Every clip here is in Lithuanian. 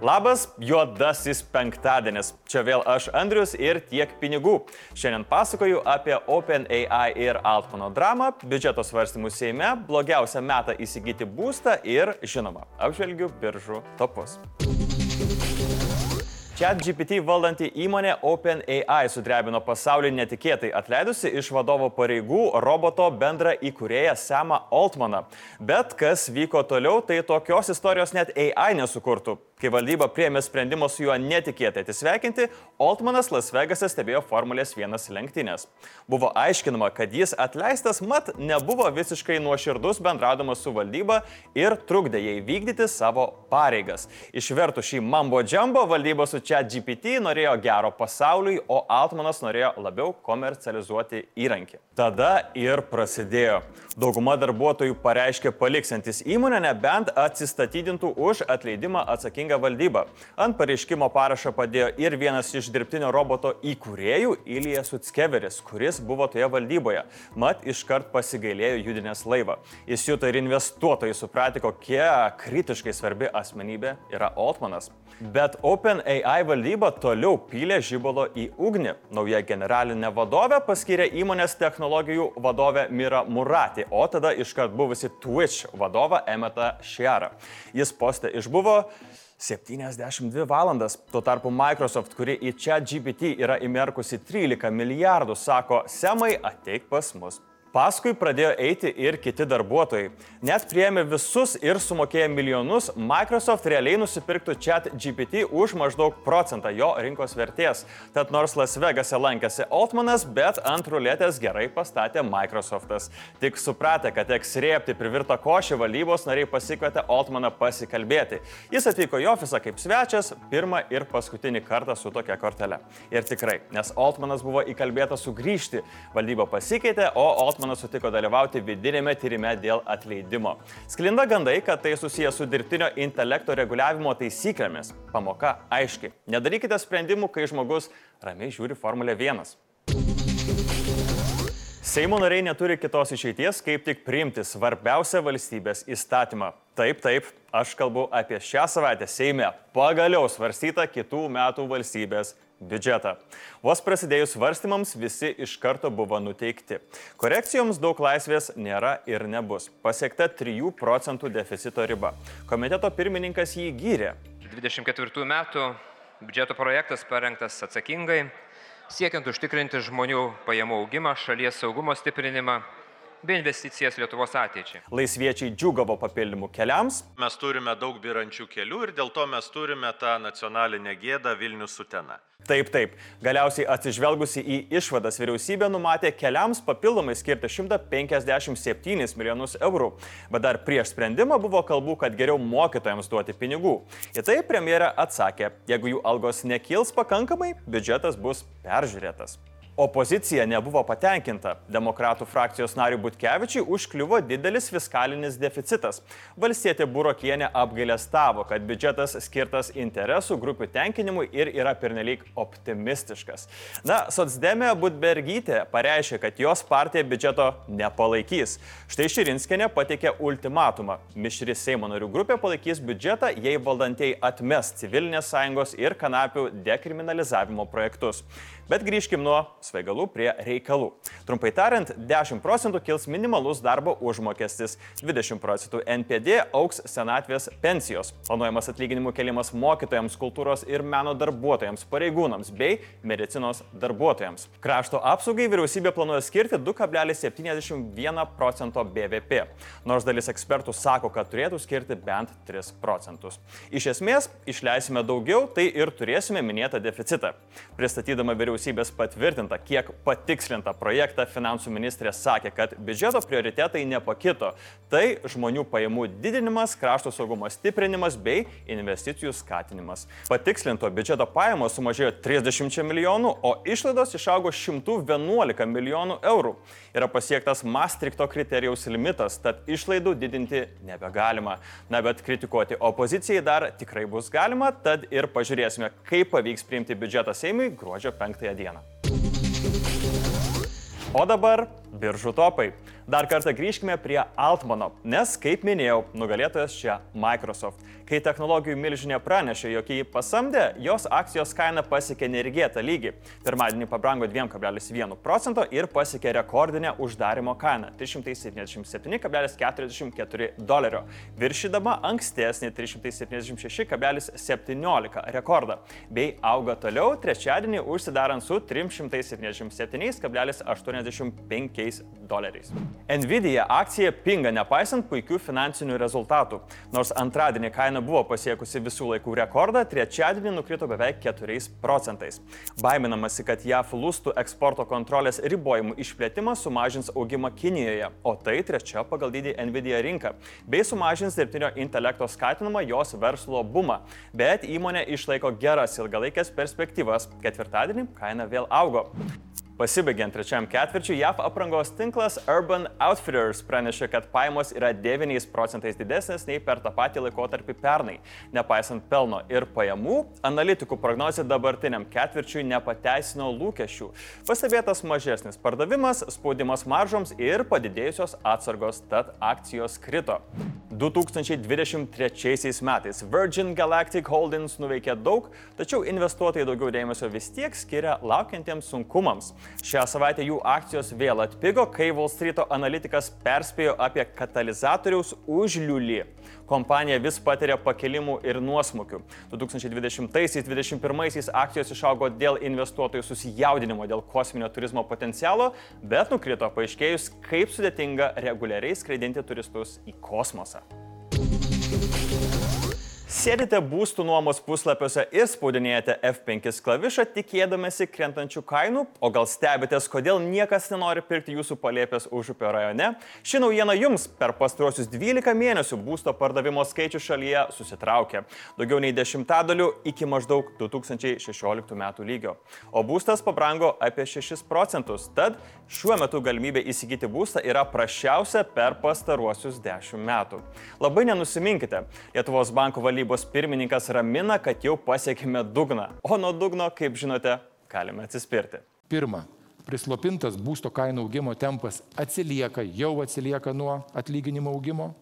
Labas, juodasis penktadienis. Čia vėl aš Andrius ir tiek pinigų. Šiandien pasakoju apie OpenAI ir Altmano dramą, biudžeto svarstymus Seime, blogiausią metą įsigyti būstą ir, žinoma, apžvelgiu biržų topus. ChatGPT valdanti įmonė OpenAI sudrebino pasaulį netikėtai atleidusi iš vadovo pareigų roboto bendrą įkūrėją Samą Altmaną. Bet kas vyko toliau, tai tokios istorijos net AI nesukurtų. Kai valdyba priemė sprendimą su juo netikėtai atsisveikinti, Altmanas Las Vegas'e stebėjo Formulės 1 lenktynės. Buvo aiškinama, kad jis atleistas, mat nebuvo visiškai nuoširdus bendradamas su valdyba ir trukdė jai vykdyti savo pareigas. Išvertų šį mambo džambo, valdyba su čia GPT norėjo gero pasauliui, o Altmanas norėjo labiau komercializuoti įrankį. Tada ir prasidėjo. Dauguma darbuotojų pareiškė paliksantis įmonę, nebent atsistatydintų už atleidimą atsakingą valdybą. Ant pareiškimo parašą padėjo ir vienas iš dirbtinio roboto įkūrėjų Ilijas Utskeveris, kuris buvo toje valdyboje. Mat iškart pasigailėjo judinės laivą. Jis juto ir investuotojai supratė, kokia kritiškai svarbi asmenybė yra Altmanas. Bet OpenAI valdyba toliau pylė žybalo į ugnį. Nauja generalinė vadovė paskyrė įmonės technologijų vadovę Mira Murati, o tada iškart buvusi Twitch vadovą Emetą Šiarą. Jis postė išbuvo 72 valandas. Tuo tarpu Microsoft, kuri į čia GPT yra įmerkusi 13 milijardų, sako, Semai ateik pas mus. Paskui pradėjo eiti ir kiti darbuotojai. Net priėmė visus ir sumokėjo milijonus, Microsoft realiai nusipirktų chat GPT už maždaug procentą jo rinkos vertės. Tad nors Las Vegase lankėsi Altmanas, bet ant ruletės gerai pastatė Microsoftas. Tik supratę, kad teks rėpti privirtą košį, valdybos nariai pasikvietė Altmaną pasikalbėti. Jis atvyko į ofisą kaip svečias, pirmą ir paskutinį kartą su tokia kortele. Ir tikrai, nes Altmanas buvo įkalbėtas sugrįžti, valdyba pasikeitė, o Altmanas Osmanas sutiko dalyvauti vidinėme tyrime dėl atleidimo. Sklinda gandai, kad tai susijęs su dirbtinio intelekto reguliavimo taisyklėmis. Pamoka aiški. Nedarykite sprendimų, kai žmogus ramiai žiūri Formulę 1. Seimo nariai neturi kitos išeities, kaip tik priimti svarbiausią valstybės įstatymą. Taip, taip, aš kalbu apie šią savaitę Seime pagaliau svarstytą kitų metų valstybės biudžetą. Vos prasidėjus svarstymams visi iš karto buvo nuteikti. Korekcijoms daug laisvės nėra ir nebus. Pasiekta 3 procentų deficito riba. Komiteto pirmininkas jį gyrė. 24 metų biudžeto projektas parengtas atsakingai, siekiant užtikrinti žmonių pajamų augimą, šalies saugumo stiprinimą bei investicijas Lietuvos ateičiai. Laisviečiai džiugavo papildymų keliams. Mes turime daug birančių kelių ir dėl to mes turime tą nacionalinę gėdą Vilnius Sutena. Taip, taip. Galiausiai atsižvelgusi į išvadas vyriausybė numatė keliams papildomai skirti 157 milijonus eurų. Bet dar prieš sprendimą buvo kalbų, kad geriau mokytojams duoti pinigų. Į tai premjerė atsakė, jeigu jų algos nekils pakankamai, biudžetas bus peržiūrėtas. Opozicija nebuvo patenkinta. Demokratų frakcijos nariui Butkevičiui užkliuvo didelis fiskalinis deficitas. Valstietė Burokienė apgailestavo, kad biudžetas skirtas interesų grupių tenkinimui ir yra pernelyg optimistiškas. Na, Sotsdemė Budbergytė pareiškė, kad jos partija biudžeto nepalaikys. Štai Širinskenė pateikė ultimatumą. Mišri Seimo narių grupė palaikys biudžetą, jei valdantieji atmes civilinės sąjungos ir kanapių dekriminalizavimo projektus. Bet grįžkim nuo svaigalų prie reikalų. Trumpai tariant, 10 procentų kils minimalus darbo užmokestis, 20 procentų NPD auks senatvės pensijos, planuojamas atlyginimų kelimas mokytojams, kultūros ir meno darbuotojams, pareigūnams bei medicinos darbuotojams. Krašto apsaugai vyriausybė planuoja skirti 2,71 procento BVP, nors dalis ekspertų sako, kad turėtų skirti bent 3 procentus. Iš esmės, išleisime daugiau, tai ir turėsime minėtą deficitą. Pristatydama vyriausybė vyriausybės patvirtintą, kiek patikslintą projektą finansų ministrė sakė, kad biudžeto prioritetai nepakito. Tai žmonių pajamų didinimas, krašto saugumo stiprinimas bei investicijų skatinimas. Patikslinto biudžeto pajamos sumažėjo 30 milijonų, o išlaidos išaugo 111 milijonų eurų. Yra pasiektas Maastrichto kriterijaus limitas, tad išlaidų didinti nebegalima. Na bet kritikuoti opozicijai dar tikrai bus galima, tad ir pažiūrėsime, kaip pavyks priimti biudžetą Seimui gruodžio 5 dieną. O dabar biržų topai. Dar kartą grįžkime prie Altmano, nes, kaip minėjau, nugalėtojas čia Microsoft. Kai technologijų milžinė pranešė, jog jį pasamdė, jos akcijos kaina pasiekė neregėtą lygį. Pirmadienį pabrango 2,1 procento ir pasiekė rekordinę uždarimo kainą - 377,44 dolerio, viršydama ankstesnį 376,17 rekordą, bei auga toliau trečiadienį užsidarant su 377,85 doleriais. Nvidia akcija pinga nepaisant puikių finansinių rezultatų, nors antradienį kaina buvo pasiekusi visų laikų rekordą, trečiadienį nukrito beveik 4 procentais. Baiminamasi, kad JAF lustų eksporto kontrolės ribojimų išplėtimas sumažins augimą Kinijoje, o tai trečia pagal dydį Nvidia rinka, bei sumažins dirbtinio intelekto skatinamą jos verslo bumą. Bet įmonė išlaiko geras ilgalaikės perspektyvas. Ketvirtadienį kaina vėl augo. Pasibaigiant trečiam ketvirčiui, JAV aprangos tinklas Urban Outfitters pranešė, kad pajamos yra 9 procentais didesnės nei per tą patį laikotarpį pernai. Nepaisant pelno ir pajamų, analitikų prognozija dabartiniam ketvirčiui nepateisino lūkesčių. Pastebėtas mažesnis pardavimas, spaudimas maržoms ir padidėjusios atsargos, tad akcijos krito. 2023 metais Virgin Galactic Holdings nuveikė daug, tačiau investuotojai daugiau dėmesio vis tiek skiria laukiantiems sunkumams. Šią savaitę jų akcijos vėl atpigo, kai Wall Street analitikas perspėjo apie katalizatoriaus užliulį. Kompanija vis patiria pakilimų ir nuosmukių. 2020-2021 akcijos išaugo dėl investuotojų susijaudinimo dėl kosminio turizmo potencialo, bet nukrito paaiškėjus, kaip sudėtinga reguliariai skraidinti turistus į kosmosą. Sėdite būstų nuomos puslapiuose ir spaudinėjate F5 klavišą tikėdamėsi krentančių kainų, o gal stebitės, kodėl niekas nenori pirkti jūsų palėpės užupio rajone? Ši naujiena jums per pastruosius 12 mėnesių būsto pardavimo skaičių šalyje susitraukė. Daugiau nei dešimtadalių iki maždaug 2016 metų lygio. O būstas pabrango apie 6 procentus, tad šiuo metu galimybė įsigyti būstą yra prašiausia per pastaruosius 10 metų. Labai nenusiminkite. Lietuvos banko valdyba valdybos pirmininkas ramina, kad jau pasiekime dugną. O nuo dugno, kaip žinote, galime atsispirti. Pirma, prislopintas būsto kainų augimo tempas atsilieka, jau atsilieka nuo atlyginimo augimo.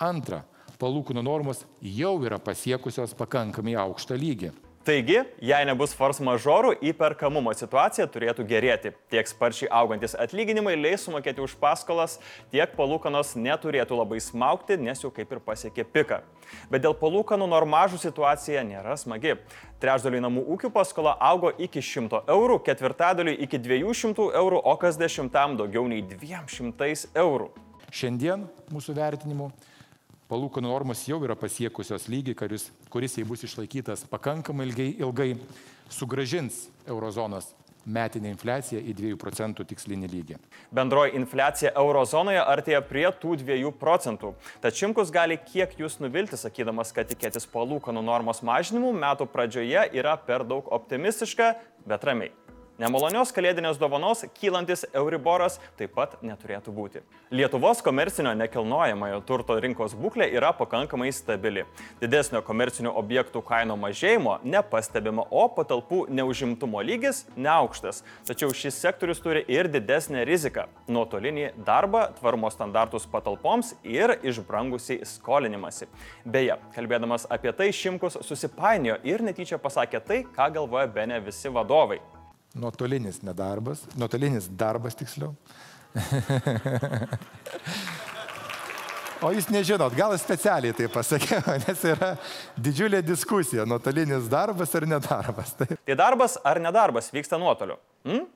Antra, palūkanų normos jau yra pasiekusios pakankamai aukštą lygį. Taigi, jei nebus force mažorų, įperkamumo situacija turėtų gerėti. Tiek sparčiai augantis atlyginimai leis sumokėti už paskolas, tiek palūkanos neturėtų labai smaukti, nes jau kaip ir pasiekė piką. Bet dėl palūkanų normažų situacija nėra smagi. Trečdaliui namų ūkių paskola augo iki 100 eurų, ketvirtadaliui iki 200 eurų, o kas dešimtam daugiau nei 200 eurų. Šiandien mūsų vertinimu palūkanų normos jau yra pasiekusios lygį, kuris, kuris jei bus išlaikytas pakankamai ilgai, ilgai sugražins eurozonos metinė infliacija į 2 procentų tikslinį lygį. Bendroji infliacija eurozonoje artėja prie tų 2 procentų. Tad Šimkus gali kiek jūs nuvilti, sakydamas, kad tikėtis palūkanų normos mažinimų metų pradžioje yra per daug optimistiška, bet ramiai. Nemalonios kalėdinės dovanos kylantis Euriboras taip pat neturėtų būti. Lietuvos komercinio nekilnojamojo turto rinkos būklė yra pakankamai stabili. Didesnio komercinių objektų kaino mažėjimo nepastebima, o patalpų neužimtumo lygis neaukštas. Tačiau šis sektorius turi ir didesnę riziką - nuotolinį darbą, tvarumo standartus patalpoms ir išbrangusiai skolinimąsi. Beje, kalbėdamas apie tai, Šimkus susipainiojo ir netyčia pasakė tai, ką galvoja be ne visi vadovai nuotolinis nedarbas, nuotolinis darbas tiksliau. O jūs nežinot, gal specialiai tai pasakiau, nes yra didžiulė diskusija, nuotolinis darbas ar nedarbas. Tai, tai darbas ar nedarbas vyksta nuotoliu. Hmm?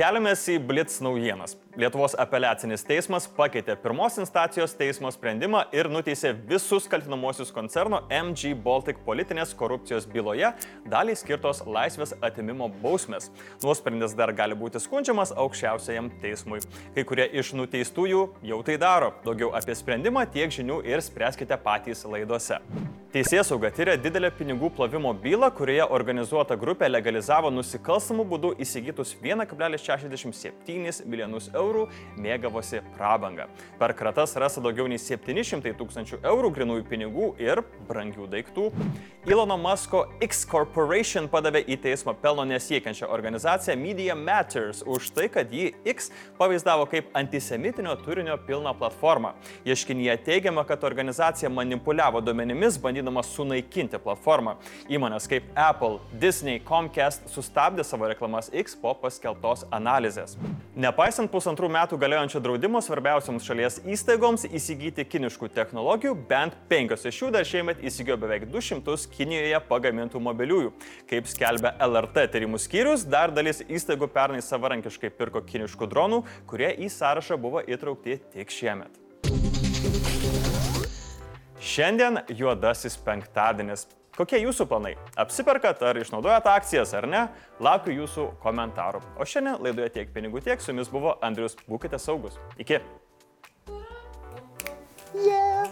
Keliamės į Blitz naujienas. Lietuvos apeliacinis teismas pakeitė pirmos instancijos teismo sprendimą ir nuteisė visus kaltinamosius koncerno MG Baltic politinės korupcijos byloje daliai skirtos laisvės atimimo bausmės. Nuosprendis dar gali būti skundžiamas aukščiausiajam teismui. Kai kurie iš nuteistųjų jau tai daro. Daugiau apie sprendimą tiek žinių ir spręskite patys laidose. Teisėsauga tyria didelę pinigų plovimo bylą, kurioje organizuota grupė legalizavo nusikalstamų būdų įsigytus 1,67 milijonus eurų, mėgavosi prabangą. Per kratas rasta daugiau nei 700 tūkstančių eurų grinųjų pinigų ir brangių daiktų. Ilono Musko X Corporation padavė į teismą pelno nesiekiančią organizaciją Media Matters už tai, kad jį X pavaizdavo kaip antisemitinio turinio pilną platformą. Ieškinyje teigiama, kad organizacija manipuliavo duomenimis, bandydama bandydama sunaikinti platformą. Įmonės kaip Apple, Disney, Comcast sustabdė savo reklamas X po paskelbtos analizės. Nepaisant pusantrų metų galiojančio draudimo svarbiausiams šalies įstaigoms įsigyti kiniškų technologijų, bent penkios iš jų dar šiemet įsigijo beveik 200 Kinijoje pagamintų mobiliųjų. Kaip skelbia LRT tyrimų skyrius, dar dalis įstaigų pernai savarankiškai pirko kiniškų dronų, kurie į sąrašą buvo įtraukti tik šiemet. Šiandien juodasis penktadienis. Kokie jūsų planai? Apsiperkat ar išnaudojat akcijas ar ne? Laukiu jūsų komentarų. O šiandien laidoje tiek pinigų tiek, su jumis buvo Andrius. Būkite saugus. Iki. Yeah.